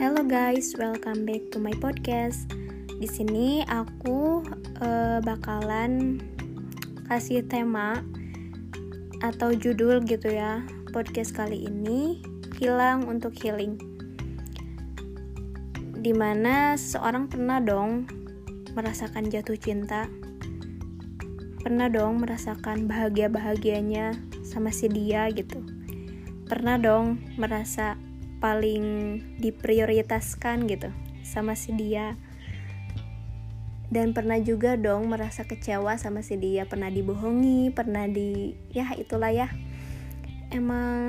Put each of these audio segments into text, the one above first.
Hello guys, welcome back to my podcast. Di sini aku uh, bakalan kasih tema atau judul gitu ya. Podcast kali ini hilang untuk healing. Di mana seseorang pernah dong merasakan jatuh cinta, pernah dong merasakan bahagia-bahagianya sama si dia gitu. Pernah dong merasa paling diprioritaskan gitu sama si dia. Dan pernah juga dong merasa kecewa sama si dia. Pernah dibohongi pernah di ya itulah ya. Emang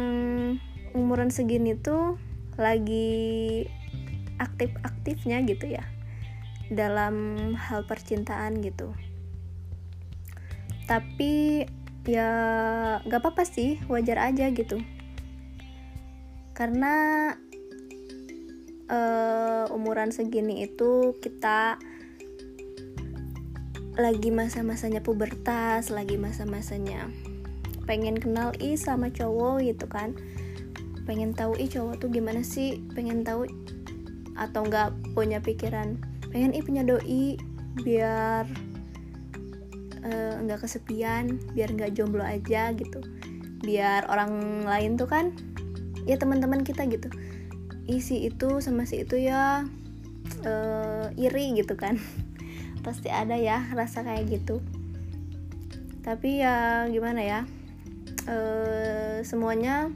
umuran segini tuh lagi aktif-aktifnya gitu ya dalam hal percintaan gitu. Tapi ya gak apa-apa sih wajar aja gitu karena uh, umuran segini itu kita lagi masa-masanya pubertas, lagi masa-masanya pengen kenal i sama cowok gitu kan. Pengen tahu i cowok tuh gimana sih pengen tahu atau nggak punya pikiran pengen i punya doi biar eh, nggak uh, kesepian biar nggak jomblo aja gitu. Biar orang lain tuh kan ya teman-teman kita gitu. Isi itu sama si itu ya uh, iri gitu kan. Pasti ada ya rasa kayak gitu. Tapi ya gimana ya uh, semuanya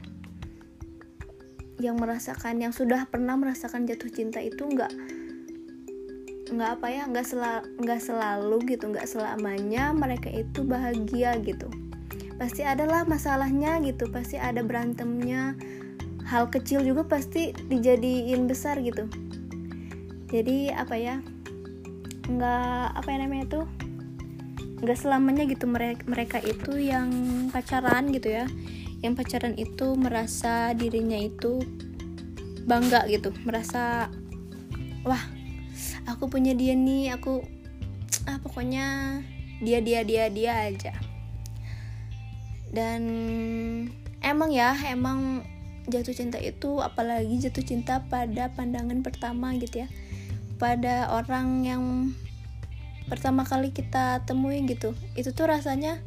yang merasakan yang sudah pernah merasakan jatuh cinta itu nggak nggak apa ya nggak selalu nggak selalu gitu nggak selamanya mereka itu bahagia gitu. Pasti adalah masalahnya gitu pasti ada berantemnya hal kecil juga pasti dijadiin besar gitu. Jadi apa ya nggak apa ya namanya tuh nggak selamanya gitu mereka mereka itu yang pacaran gitu ya. Yang pacaran itu merasa dirinya itu bangga gitu merasa wah aku punya dia nih aku ah pokoknya dia dia dia dia aja. Dan emang ya emang jatuh cinta itu apalagi jatuh cinta pada pandangan pertama gitu ya. Pada orang yang pertama kali kita temui gitu itu tuh rasanya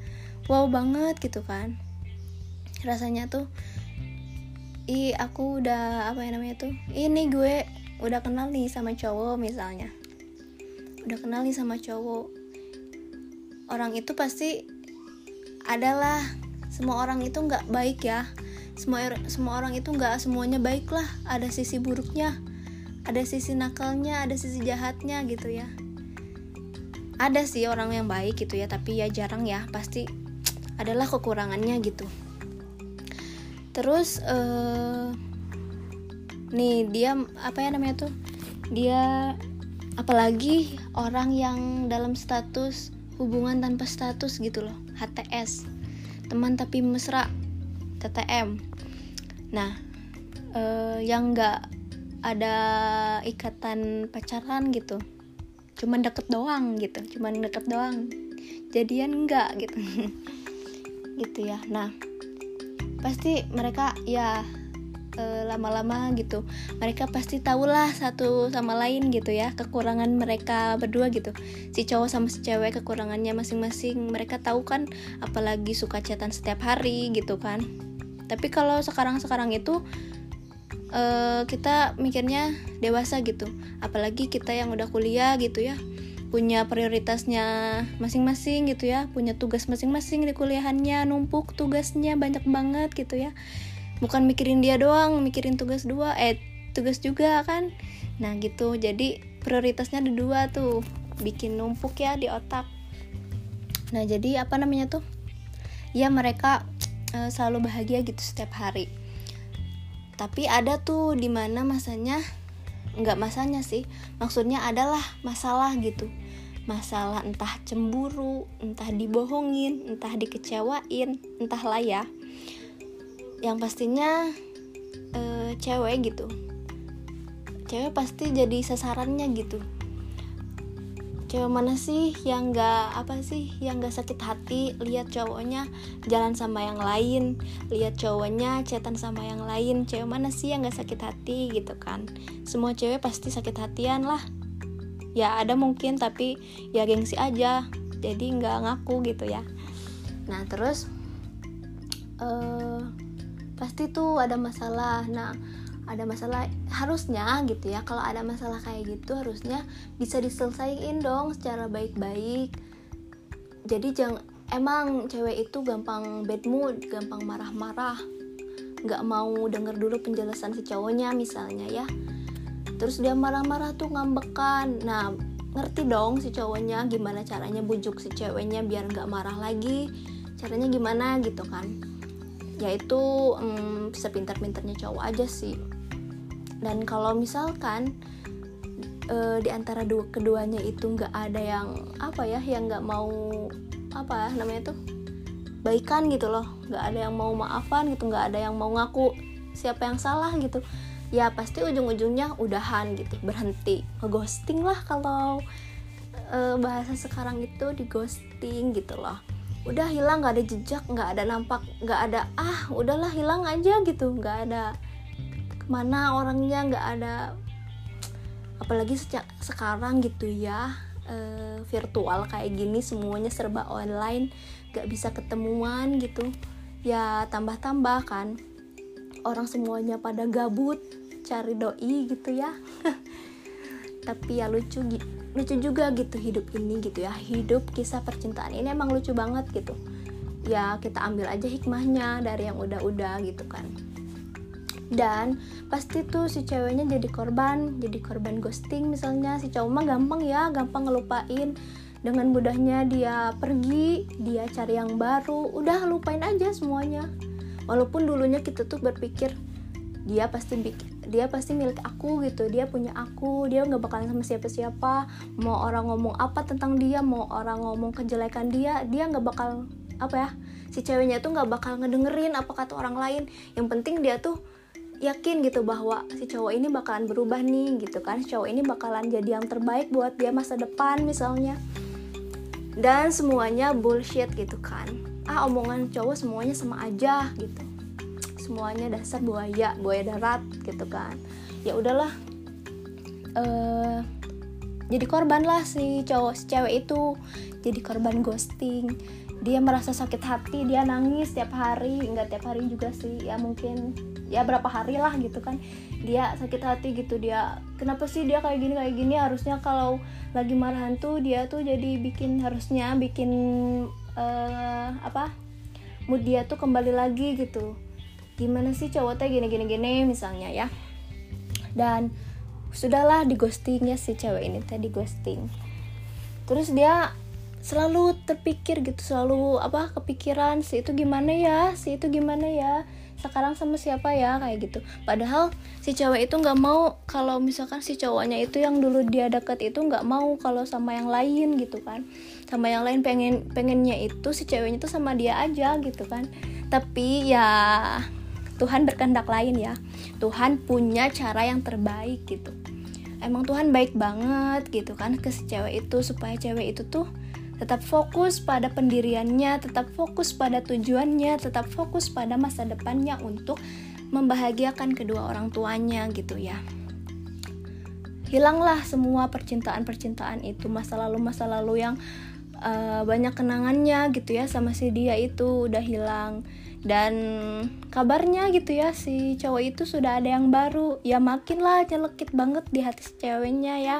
wow banget gitu kan. Rasanya tuh ih aku udah apa ya namanya tuh ini gue udah kenal nih sama cowok misalnya. Udah kenal nih sama cowok. Orang itu pasti adalah semua orang itu nggak baik ya semua semua orang itu nggak semuanya baik lah. Ada sisi buruknya ada sisi nakalnya ada sisi jahatnya gitu ya. Ada sih orang yang baik gitu ya tapi ya jarang ya. Pasti adalah kekurangannya gitu. Terus uh, nih dia apa ya namanya tuh? Dia apalagi orang yang dalam status hubungan tanpa status gitu loh. HTS teman tapi mesra. TTM nah uh, yang nggak ada ikatan pacaran gitu cuman deket doang gitu cuman deket doang jadian enggak gitu. Gitu ya. Nah pasti mereka ya eh, lama-lama gitu mereka pasti tahulah satu sama lain gitu ya kekurangan mereka berdua gitu. Si cowok sama si cewek kekurangannya masing-masing mereka tahu kan apalagi suka chatan setiap hari gitu kan tapi kalau sekarang-sekarang itu uh, kita mikirnya dewasa gitu. Apalagi kita yang udah kuliah gitu ya punya prioritasnya masing-masing gitu ya punya tugas masing-masing di kuliahannya numpuk tugasnya banyak banget gitu ya. Bukan mikirin dia doang mikirin tugas dua eh tugas juga kan. Nah gitu. Jadi prioritasnya ada dua tuh bikin numpuk ya di otak. Nah jadi apa namanya tuh? Ya mereka uh, selalu bahagia gitu setiap hari. Tapi ada tuh di mana masanya nggak masanya sih. Maksudnya adalah masalah gitu. Masalah entah cemburu entah dibohongin entah dikecewain entahlah ya. Yang pastinya uh, cewek gitu. Cewek pasti jadi sasarannya gitu cewek mana sih yang nggak apa sih yang nggak sakit hati? Lihat cowoknya jalan sama yang lain. Lihat cowoknya cetan sama yang lain. Cewek mana sih yang nggak sakit hati gitu kan? Semua cewek pasti sakit hatian lah. Ya ada mungkin tapi ya gengsi aja. Jadi nggak ngaku gitu ya. Nah terus uh, pasti tuh ada masalah. Nah ada masalah harusnya gitu ya kalau ada masalah kayak gitu harusnya bisa diselesaikan dong secara baik-baik. Jadi jangan emang cewek itu gampang bad mood gampang marah-marah nggak mau denger dulu penjelasan si cowoknya misalnya ya. Terus dia marah-marah tuh ngambekan. Nah ngerti dong si cowoknya gimana caranya bujuk si ceweknya biar nggak marah lagi caranya gimana gitu kan. Ya itu hmm, sepintar-pintarnya cowok aja sih dan kalau misalkan e, di antara dua keduanya itu nggak ada yang apa ya yang nggak mau apa ya namanya tuh baikan gitu loh. Nggak ada yang mau maafan gitu nggak ada yang mau ngaku siapa yang salah gitu. Ya pasti ujung-ujungnya udahan gitu berhenti ngeghosting lah kalau e, bahasa sekarang itu di ghosting gitu loh. Udah hilang nggak ada jejak nggak ada nampak nggak ada ah udahlah hilang aja gitu. Nggak ada mana orangnya nggak ada apalagi sejak sekarang gitu ya e, virtual kayak gini semuanya serba online nggak bisa ketemuan gitu. Ya tambah-tambah kan orang semuanya pada gabut cari doi gitu ya. Tapi ya lucu lucu juga gitu hidup ini gitu ya. Hidup kisah percintaan ini emang lucu banget gitu. Ya kita ambil aja hikmahnya dari yang udah-udah gitu kan dan pasti tuh si ceweknya jadi korban jadi korban ghosting misalnya. Si cowok mah gampang ya gampang ngelupain. Dengan mudahnya dia pergi dia cari yang baru udah lupain aja semuanya. Walaupun dulunya kita tuh berpikir dia pasti dia pasti milik aku gitu dia punya aku dia nggak bakalan sama siapa-siapa. Mau orang ngomong apa tentang dia mau orang ngomong kejelekan dia dia nggak bakal apa ya si ceweknya tuh nggak bakal ngedengerin apa kata orang lain. Yang penting dia tuh yakin gitu bahwa si cowok ini bakalan berubah nih gitu kan. Si cowok ini bakalan jadi yang terbaik buat dia masa depan misalnya. Dan semuanya bullshit gitu kan. Ah omongan cowok semuanya sama aja gitu. Semuanya dasar buaya buaya darat gitu kan. Ya udahlah uh, jadi korban lah si cowok si cewek itu. Jadi korban ghosting. Dia merasa sakit hati dia nangis tiap hari. Nggak tiap hari juga sih ya mungkin ya berapa hari lah gitu kan. Dia sakit hati gitu dia kenapa sih dia kayak gini kayak gini? Harusnya kalau lagi marahan tuh dia tuh jadi bikin harusnya bikin uh, apa mood dia tuh kembali lagi gitu. Gimana sih cowok teh gini gini gini? misalnya ya. Dan sudahlah di ghosting ya si cewek ini teh di ghosting. Terus dia selalu terpikir gitu selalu apa kepikiran si itu gimana ya? Si itu gimana ya sekarang sama siapa ya kayak gitu. Padahal si cewek itu nggak mau kalau misalkan si cowoknya itu yang dulu dia deket itu nggak mau kalau sama yang lain gitu kan. Sama yang lain pengen pengennya itu si ceweknya itu sama dia aja gitu kan. Tapi ya Tuhan berkehendak lain ya. Tuhan punya cara yang terbaik gitu. Emang Tuhan baik banget gitu kan ke si cewek itu supaya cewek itu tuh tetap fokus pada pendiriannya, tetap fokus pada tujuannya, tetap fokus pada masa depannya untuk membahagiakan kedua orang tuanya gitu ya. Hilanglah semua percintaan-percintaan itu, masa lalu-masa lalu yang uh, banyak kenangannya gitu ya sama si dia itu udah hilang. Dan kabarnya gitu ya si cowok itu sudah ada yang baru. Ya makinlah nyelekit banget di hati si ceweknya ya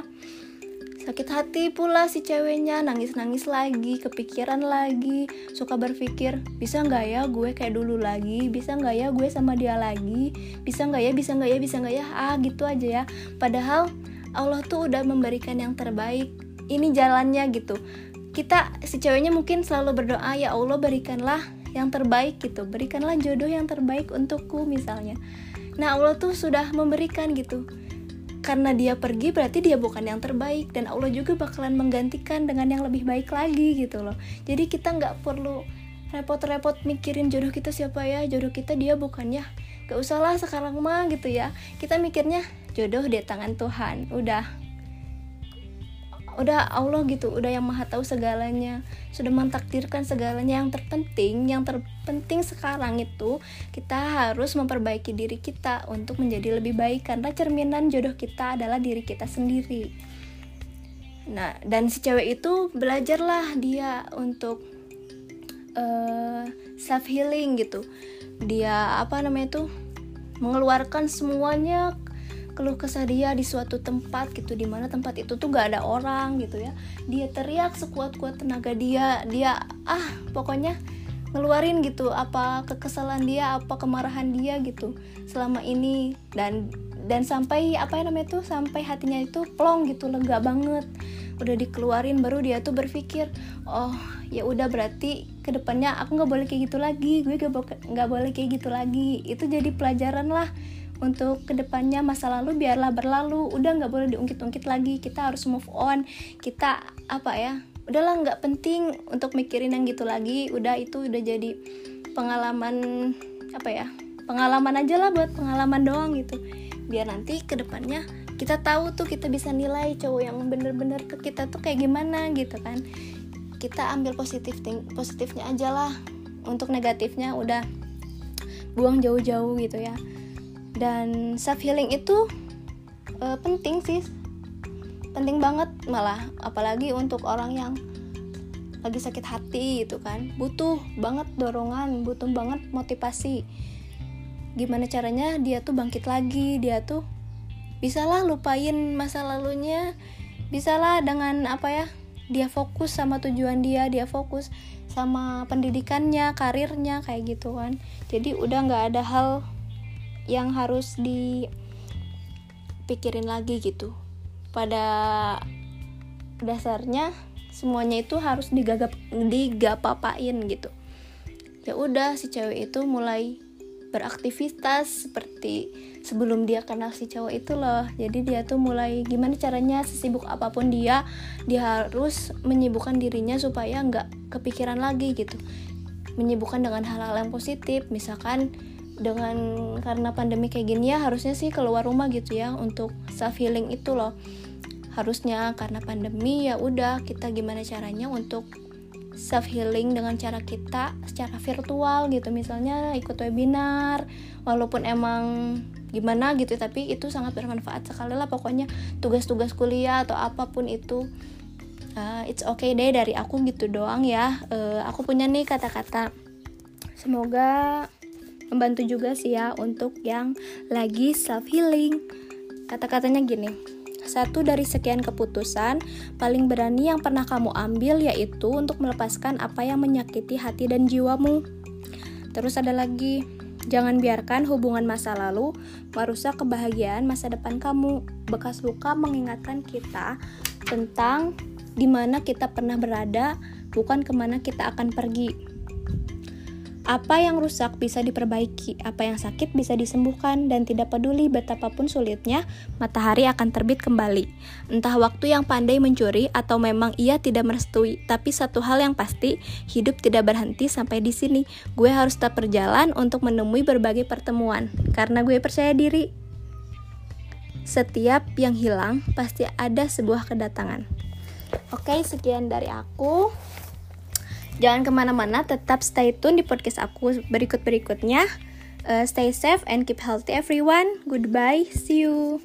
Sakit hati pula si ceweknya, nangis-nangis lagi, kepikiran lagi, suka berpikir, bisa nggak ya gue kayak dulu lagi, bisa nggak ya gue sama dia lagi, bisa nggak ya, bisa nggak ya, bisa nggak ya, ah gitu aja ya. Padahal Allah tuh udah memberikan yang terbaik, ini jalannya gitu. Kita si ceweknya mungkin selalu berdoa ya Allah berikanlah yang terbaik gitu, berikanlah jodoh yang terbaik untukku misalnya. Nah Allah tuh sudah memberikan gitu karena dia pergi berarti dia bukan yang terbaik. Dan Allah juga bakalan menggantikan dengan yang lebih baik lagi gitu loh. Jadi kita nggak perlu repot-repot mikirin jodoh kita siapa ya. Jodoh kita dia bukan ya gak usah lah sekarang mah gitu ya. Kita mikirnya jodoh di tangan Tuhan. Udah udah Allah gitu udah yang maha tahu segalanya sudah mentakdirkan segalanya. Yang terpenting yang terpenting sekarang itu kita harus memperbaiki diri kita untuk menjadi lebih baik karena cerminan jodoh kita adalah diri kita sendiri. Nah dan si cewek itu belajarlah dia untuk uh, eh, self healing gitu. Dia apa namanya tuh mengeluarkan semuanya keluh kesah dia di suatu tempat gitu di mana tempat itu tuh gak ada orang gitu ya. Dia teriak sekuat kuat tenaga dia dia ah pokoknya ngeluarin gitu apa kekesalan dia apa kemarahan dia gitu selama ini. Dan dan sampai apa ya namanya tuh sampai hatinya itu plong gitu lega banget. Udah dikeluarin baru dia tuh berpikir oh ya udah berarti ke depannya aku nggak boleh kayak gitu lagi gue gak, nggak boleh kayak gitu lagi. Itu jadi pelajaran lah untuk ke depannya masa lalu biarlah berlalu. Udah nggak boleh diungkit-ungkit lagi. Kita harus move on. Kita apa ya udahlah nggak penting untuk mikirin yang gitu lagi. Udah itu udah jadi pengalaman apa ya pengalaman aja lah buat pengalaman doang gitu. Biar nanti ke depannya kita tahu tuh kita bisa nilai cowok yang bener-bener ke kita tuh kayak gimana gitu kan. Kita ambil positif positifnya aja lah. Untuk negatifnya udah buang jauh-jauh gitu ya dan self healing itu uh, penting sih. Penting banget malah apalagi untuk orang yang lagi sakit hati gitu kan. Butuh banget dorongan butuh banget motivasi. Gimana caranya dia tuh bangkit lagi dia tuh bisalah lupain masa lalunya. Bisalah dengan apa ya dia fokus sama tujuan dia dia fokus sama pendidikannya karirnya kayak gitu kan. Jadi udah nggak ada hal yang harus dipikirin lagi gitu. Pada dasarnya semuanya itu harus digagap digapapain gitu. Ya udah si cewek itu mulai beraktivitas seperti sebelum dia kenal si cowok itu loh. Jadi dia tuh mulai gimana caranya sesibuk apa pun dia dia harus menyibukkan dirinya supaya nggak kepikiran lagi gitu. Menyibukkan dengan hal-hal yang positif misalkan dengan karena pandemi kayak gini ya harusnya sih keluar rumah gitu ya untuk self healing itu loh. Harusnya karena pandemi ya udah kita gimana caranya untuk self healing dengan cara kita secara virtual gitu. Misalnya ikut webinar walaupun emang gimana gitu tapi itu sangat bermanfaat sekali lah pokoknya. Tugas-tugas kuliah atau apa pun itu uh, it's okay deh dari aku gitu doang ya. Uh, aku punya nih kata-kata. Semoga membantu juga sih ya untuk yang lagi self healing kata-katanya gini satu dari sekian keputusan paling berani yang pernah kamu ambil yaitu untuk melepaskan apa yang menyakiti hati dan jiwamu. Terus ada lagi, jangan biarkan hubungan masa lalu merusak kebahagiaan masa depan kamu. Bekas luka mengingatkan kita tentang di mana kita pernah berada, bukan ke mana kita akan pergi. Apa yang rusak bisa diperbaiki, apa yang sakit bisa disembuhkan, dan tidak peduli betapapun sulitnya, matahari akan terbit kembali. Entah waktu yang pandai mencuri atau memang ia tidak merestui, tapi satu hal yang pasti, hidup tidak berhenti sampai di sini. Gue harus tetap berjalan untuk menemui berbagai pertemuan, karena gue percaya diri. Setiap yang hilang pasti ada sebuah kedatangan. Oke, sekian dari aku. Jangan ke mana-mana, tetap stay tune di podcast aku berikut-berikutnya. Uh, stay safe and keep healthy everyone. Goodbye, see you.